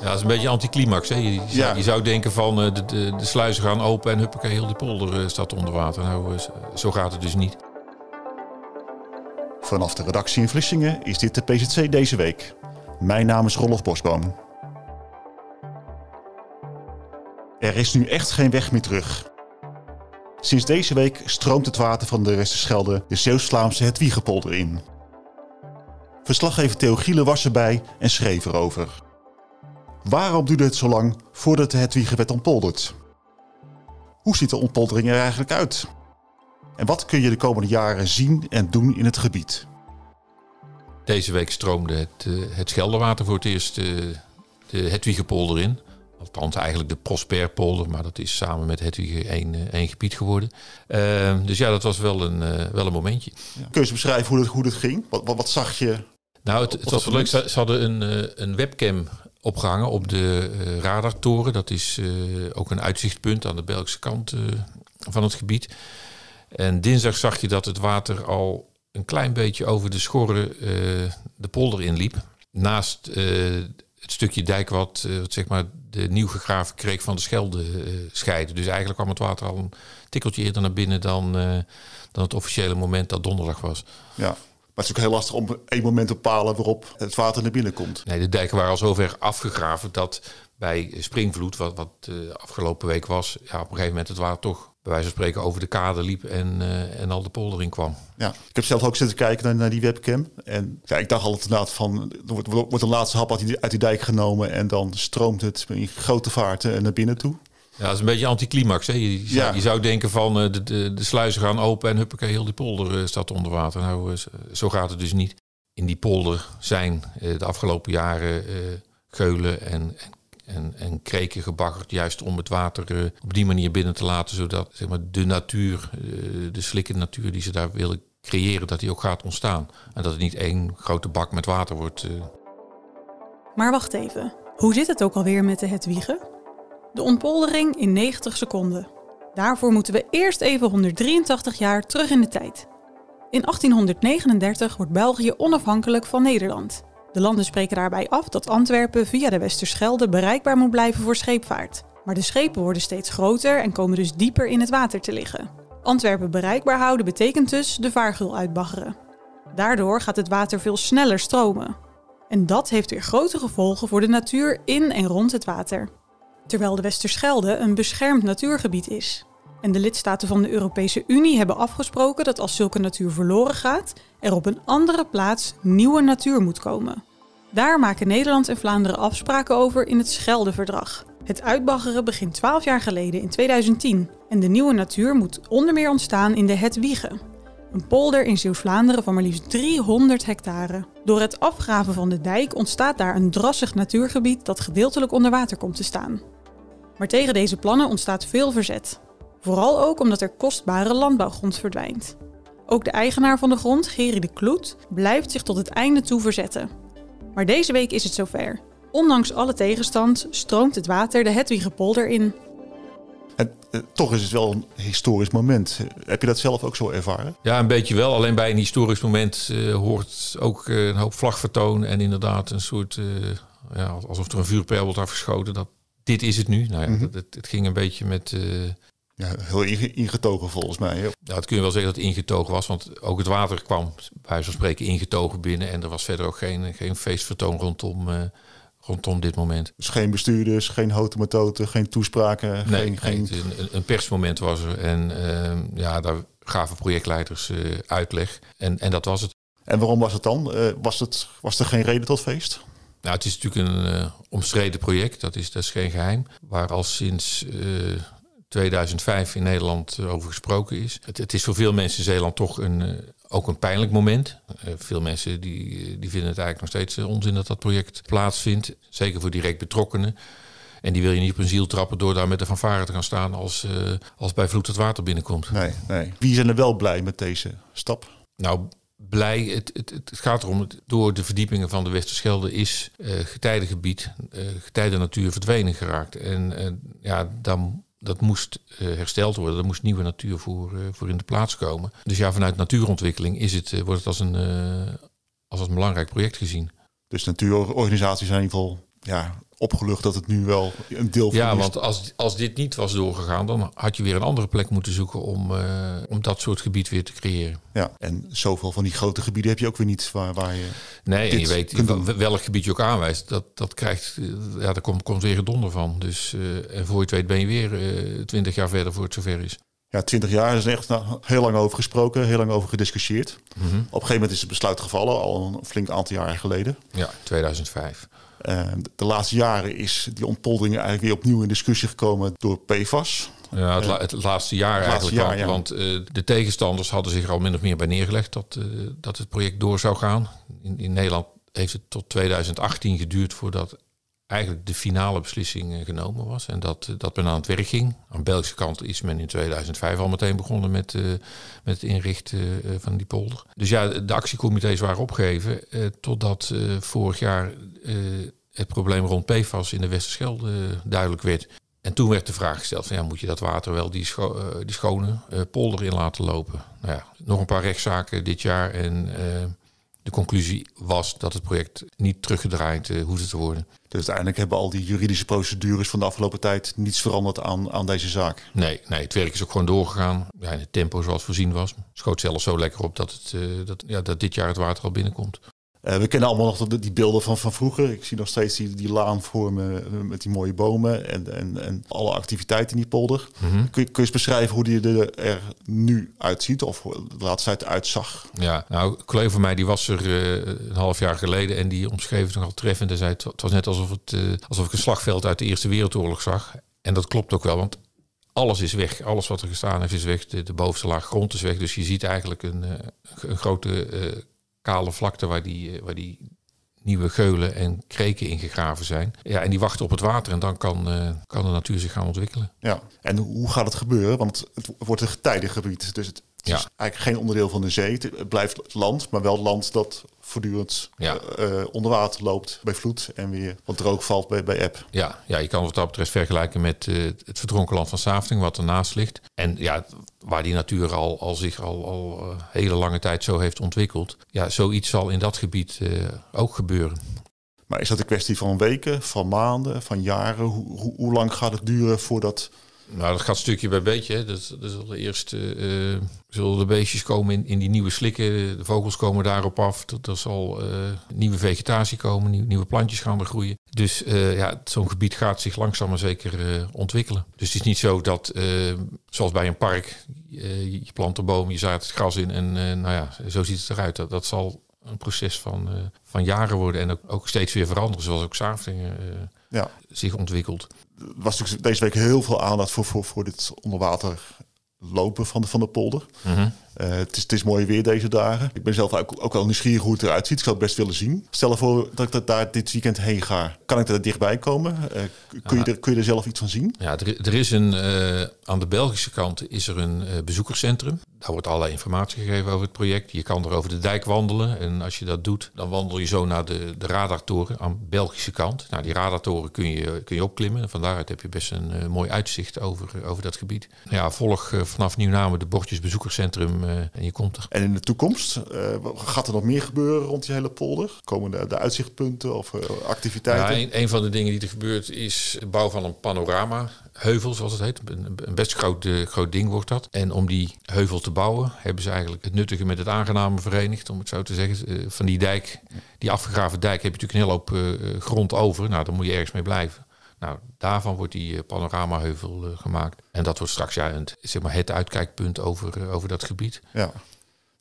Ja, dat is een beetje anticlimax. Hè? Je, zou- Ja. je zou denken van eh, de, de, de sluizen gaan open en huppakee, heel die polder eh, staat onder water. Nou, eh, zo gaat het dus niet. Vanaf de redactie in Vlissingen is dit de PZC deze week. Mijn naam is Rolf Bosboom. Er is nu echt geen weg meer terug. Sinds deze week stroomt het water van de Westerschelde de Zeeuws-Vlaamse Hetwiegepolder in. Verslaggever Theo Gielen was erbij en schreef erover. Waarom duurde het zo lang voordat de Hetwiege werd ontpolderd? Hoe ziet de ontpoldering er eigenlijk uit? En wat kun je de komende jaren zien en doen in het gebied? Deze week stroomde het, eh, het Scheldewater voor het eerst eh, de Hetwiegepolder in. Althans eigenlijk de Prosperpolder, maar dat is samen met Hetwiege één, eh, één gebied geworden. Eh, dus ja, dat was wel een, wel een momentje. Kun je beschrijven hoe dat, hoe dat ging? Wat, wat, wat zag je? Nou, het, het was wel leuk. Ze, hadden een, een webcam opgehangen op de eh, radartoren. Dat is eh, ook een uitzichtpunt aan de Belgische kant eh, van het gebied. En dinsdag zag je dat het water al een klein beetje over de schorren eh, de polder inliep. Naast het stukje dijk wat, zeg maar de nieuw gegraven kreeg van de Schelde scheiden. Dus eigenlijk kwam het water al een tikkeltje eerder naar binnen dan, dan het officiële moment dat donderdag was. Ja. Maar het is ook heel lastig om één moment te bepalen waarop het water naar binnen komt. Nee, de dijken waren al zover afgegraven dat bij springvloed, wat, wat eh, afgelopen week was, ja, op een gegeven moment het water toch bij wijze van spreken over de kade liep en, eh, en al de polder in kwam. Ja. Ik heb zelf ook zitten kijken naar, naar die webcam. En ja, ik dacht altijd inderdaad van, er wordt, wordt een laatste hap uit die, uit die dijk genomen en dan stroomt het in grote vaart eh, naar binnen toe. Ja, dat is een beetje anticlimax. Hè? Je, zou, Ja. je zou denken van eh, de, de, de sluizen gaan open en huppakee, heel die polder eh, staat onder water. Nou, eh, zo- gaat het dus niet. In die polder zijn eh, de afgelopen jaren eh, geulen en, en, en, en kreken gebaggerd, juist om het water eh, op die manier binnen te laten, zodat zeg maar, de natuur, eh, de slikkende natuur die ze daar willen creëren, dat die ook gaat ontstaan. En dat het niet één grote bak met water wordt. Maar wacht even. Hoe zit het ook alweer met de Hetwiegen? De ontpoldering in 90 seconden. Daarvoor moeten we eerst even 183 jaar terug in de tijd. In 1839 wordt België onafhankelijk van Nederland. De landen spreken daarbij af dat Antwerpen via de Westerschelde bereikbaar moet blijven voor scheepvaart. Maar de schepen worden steeds groter en komen dus dieper in het water te liggen. Antwerpen bereikbaar houden betekent dus de vaargul uitbaggeren. Daardoor gaat het water veel sneller stromen. En dat heeft weer grote gevolgen voor de natuur in en rond het water. Terwijl de Westerschelde een beschermd natuurgebied is. En de lidstaten van de Europese Unie hebben afgesproken dat als zulke natuur verloren gaat, er op een andere plaats nieuwe natuur moet komen. Daar maken Nederland en Vlaanderen afspraken over in het Scheldeverdrag. Het uitbaggeren begint 12 jaar geleden in 2010 en de nieuwe natuur moet onder meer ontstaan in de Hetwiege, een polder in Zeeuws-Vlaanderen van maar liefst 300 hectare. Door het afgraven van de dijk ontstaat daar een drassig natuurgebied dat gedeeltelijk onder water komt te staan. Maar tegen deze plannen ontstaat veel verzet. Vooral ook omdat er kostbare landbouwgrond verdwijnt. Ook de eigenaar van de grond, Geri de Kloet, blijft zich tot het einde toe verzetten. Maar deze week is het zover. Ondanks alle tegenstand stroomt het water de Hetwiegepolder in. Eh, toch is het wel een historisch moment. Heb je dat zelf ook zo ervaren? Ja, een beetje wel. Alleen bij een historisch moment eh, hoort ook eh, een hoop vlagvertoon en inderdaad een soort, ja, alsof er een vuurpijl wordt afgeschoten. Dat, dit is het nu. Nou ja, Mhm. het, het, het ging een beetje met, Ja, heel inge- ingetogen volgens mij. nou, het kun je wel zeggen dat het ingetogen was, want ook het water kwam bij van spreken ingetogen binnen en er was verder ook geen, geen feestvertoon rondom, rondom dit moment. Dus geen bestuurders, geen houten metoten, geen toespraken. Nee, geen, een, een persmoment was er en ehm, ja, daar gaven projectleiders eh, uitleg en, en dat was het. En waarom was het dan? Eh, was, het, was er geen reden tot feest? Nou, het is natuurlijk een eh, omstreden project, dat is, dat is geen geheim. Waar al sinds 2005 in Nederland eh, over gesproken is. Het, het is voor veel mensen in Zeeland toch een, eh, ook een pijnlijk moment. Eh, veel mensen die, die vinden het eigenlijk nog steeds onzin dat dat project plaatsvindt. Zeker voor direct betrokkenen. En die wil je niet op een ziel trappen door daar met de fanfare te gaan staan als, als bij vloed het water binnenkomt. Nee, nee. Wie zijn er wel blij met deze stap? Nou, blij. Het, het, het gaat erom, door de verdiepingen van de Westerschelde is getijdengebied, eh getijdennatuur verdwenen geraakt. En ja, dan, dat moest eh, hersteld worden. Er moest nieuwe natuur voor, eh, voor in de plaats komen. Dus ja, vanuit natuurontwikkeling is het, eh, wordt het als een, als een belangrijk project gezien. Dus natuurorganisaties zijn in ieder geval ja, opgelucht dat het nu wel een deel van Ja, want als, als dit niet was doorgegaan, dan had je weer een andere plek moeten zoeken om, eh, om dat soort gebied weer te creëren. Ja, en zoveel van die grote gebieden heb je ook weer niet waar, waar je... Nee, en je weet welk gebied je ook aanwijst, dat, dat krijgt, eh, ja, daar komt, komt weer gedonder van. Dus, eh, en voor je het weet ben je weer twintig jaar verder voor het zover is. Ja, twintig jaar is echt nou, heel lang over gesproken, heel lang over gediscussieerd. Mhm. Op een gegeven moment is het besluit gevallen, al een flink aantal jaren geleden. Ja, 2005. Eh, de laatste jaren is die ontpoldering eigenlijk weer opnieuw in discussie gekomen door PFAS. Ja, het, la- het laatste jaar Het laatste eigenlijk jaar, al. ja. Want eh, de tegenstanders hadden zich er al min of meer bij neergelegd dat, eh, dat het project door zou gaan. In, in Nederland heeft het tot 2018 geduurd voordat eigenlijk de finale beslissing eh, genomen was. En dat, eh, dat men aan het werk ging. Aan Belgische kant is men in 2005 al meteen begonnen met, eh, met het inrichten van die polder. Dus ja, de actiecomité's waren opgegeven totdat vorig jaar het probleem rond PFAS in de Westerschelde duidelijk werd. En toen werd de vraag gesteld: van, ja, moet je dat water wel die, die schone polder in laten lopen? Nou ja, nog een paar rechtszaken dit jaar. En de conclusie was dat het project niet teruggedraaid eh, hoefde te worden. Dus uiteindelijk hebben al die juridische procedures van de afgelopen tijd niets veranderd aan, aan deze zaak. Nee, nee, het werk is ook gewoon doorgegaan. Ja, in het tempo zoals voorzien was. Schoot zelfs zo lekker op dat, het, eh, dat, ja, dat dit jaar het water al binnenkomt. Eh, we kennen allemaal nog die beelden van, van vroeger. Ik zie nog steeds die, die laan voor me eh, met die mooie bomen en, en, en alle activiteiten in die polder. Mhm. Kun, je, kun je eens beschrijven hoe die er nu uitziet of hoe de laatste tijd uitzag? Ja, nou, een collega van mij die was er eh, een half jaar geleden en die omschreef het nogal treffend. En zei het, was net alsof, het, alsof ik een slagveld uit de Eerste Wereldoorlog zag. En dat klopt ook wel, want alles is weg. Alles wat er gestaan heeft is weg. De, de bovenste laag grond is weg. Dus je ziet eigenlijk een, een grote kale vlakte waar die, eh, waar die nieuwe geulen en kreken ingegraven zijn. Ja, en die wachten op het water en dan kan, eh, kan de natuur zich gaan ontwikkelen. Ja. En hoe gaat het gebeuren? Want het wordt een getijdengebied. Dus het, het Ja. is eigenlijk geen onderdeel van de zee. Het, blijft land, maar wel land dat voortdurend Ja. eh, onder water loopt bij vloed en weer wat droog valt bij, bij eb. Ja, ja, je kan wat dat betreft vergelijken met eh, het verdronken land van Safting, wat ernaast ligt. En ja, waar die natuur al, al zich al, al eh, hele lange tijd zo heeft ontwikkeld. Ja, zoiets zal in dat gebied ook gebeuren. Maar is dat een kwestie van weken, van maanden, van jaren? Hoe, hoe, hoe lang gaat het duren voordat... Nou, dat gaat stukje bij beetje. Dat, dat zullen eerst eh, zullen de beestjes komen in, in die nieuwe slikken. De vogels komen daarop af. Dat, zal eh, nieuwe vegetatie komen. Nieuw, nieuwe plantjes gaan er groeien. Dus ja, zo'n gebied gaat zich langzaam maar zeker ontwikkelen. Dus het is niet zo dat, zoals bij een park, je plant een boom, je zaait het gras in en nou ja, zo ziet het eruit. Dat, zal een proces van, van jaren worden en ook, ook steeds weer veranderen, zoals ook Saafdingen eh, Ja, zich ontwikkelt. er was natuurlijk deze week heel veel aandacht voor, voor, voor dit onderwater lopen van de, van de polder. Mhm. Het, is, het is mooi weer deze dagen. Ik ben zelf ook, ook wel nieuwsgierig hoe het eruit ziet. Ik zou het best willen zien. Stel voor dat ik dat daar dit weekend heen ga. Kan ik er dichtbij komen? Eh, kun, je er, kun je er zelf iets van zien? Ja, er, er is een, eh, aan de Belgische kant is er een eh, bezoekerscentrum. Daar wordt allerlei informatie gegeven over het project. Je kan er over de dijk wandelen. En als je dat doet, dan wandel je zo naar de, de radartoren aan de Belgische kant. Nou, die radartoren kun je, kun je opklimmen. En van daaruit heb je best een eh, mooi uitzicht over, eh, over dat gebied. Nou ja, volg eh, vanaf Nieuwname de bordjes bezoekerscentrum eh, en je komt er. En in de toekomst, eh, gaat er nog meer gebeuren rond die hele polder? Komen de, de uitzichtpunten of eh, activiteiten? Ja, een, een van de dingen die er gebeurt is de bouw van een panorama. Heuvel, zoals het heet. Een, een best groot, groot ding wordt dat. En om die heuvel te bouwen, hebben ze eigenlijk het nuttige met het aangename verenigd, om het zo te zeggen. Van die dijk, die afgegraven dijk, heb je natuurlijk een hele hoop grond over. Nou, dan moet je ergens mee blijven. Nou, daarvan wordt die eh, panoramaheuvel eh, gemaakt. En dat wordt straks ja, een, zeg maar het uitkijkpunt over, eh, over dat gebied. Ja.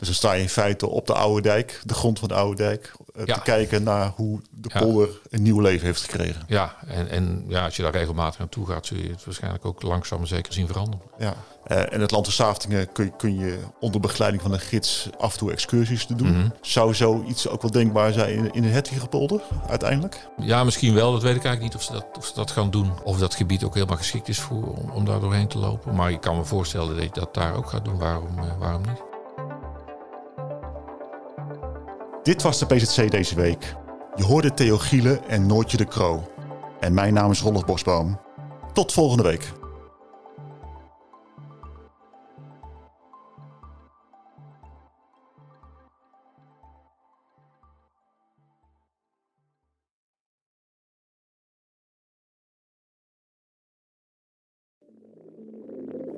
Dus dan sta je in feite op de oude dijk, de grond van de oude dijk, eh, Ja. te kijken naar hoe de Ja. polder een nieuw leven heeft gekregen. Ja, en, en ja, als je daar regelmatig naartoe gaat, zul je het waarschijnlijk ook langzaam maar zeker zien veranderen. Ja. Eh, en het land de Saftingen kun, je- kun je onder begeleiding van een gids af en toe excursies te doen. Mhm. Zou zoiets ook wel denkbaar zijn in, in de Hedwigepolder uiteindelijk? Ja, misschien wel. Dat weet ik eigenlijk niet of ze dat, of ze dat gaan doen. Of dat gebied ook helemaal geschikt is voor, om, om daar doorheen te lopen. Maar ik kan me voorstellen dat je dat daar ook gaat doen. Waarom, eh, waarom niet? Dit was de PZC deze week. Je hoorde Theo Gielen en Noortje de Kroo. En mijn naam is Rolf Bosboom. Tot volgende week.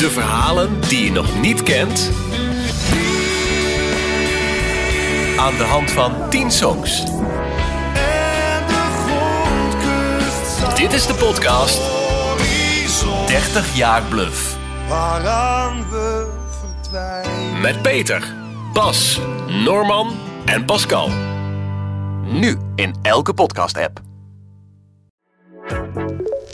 De verhalen die je nog niet kent. Aan de hand van 10 songs. Dit is de podcast 30 jaar bluff. Met Peter, Bas, Norman en Pascal. Nu in elke podcast-app.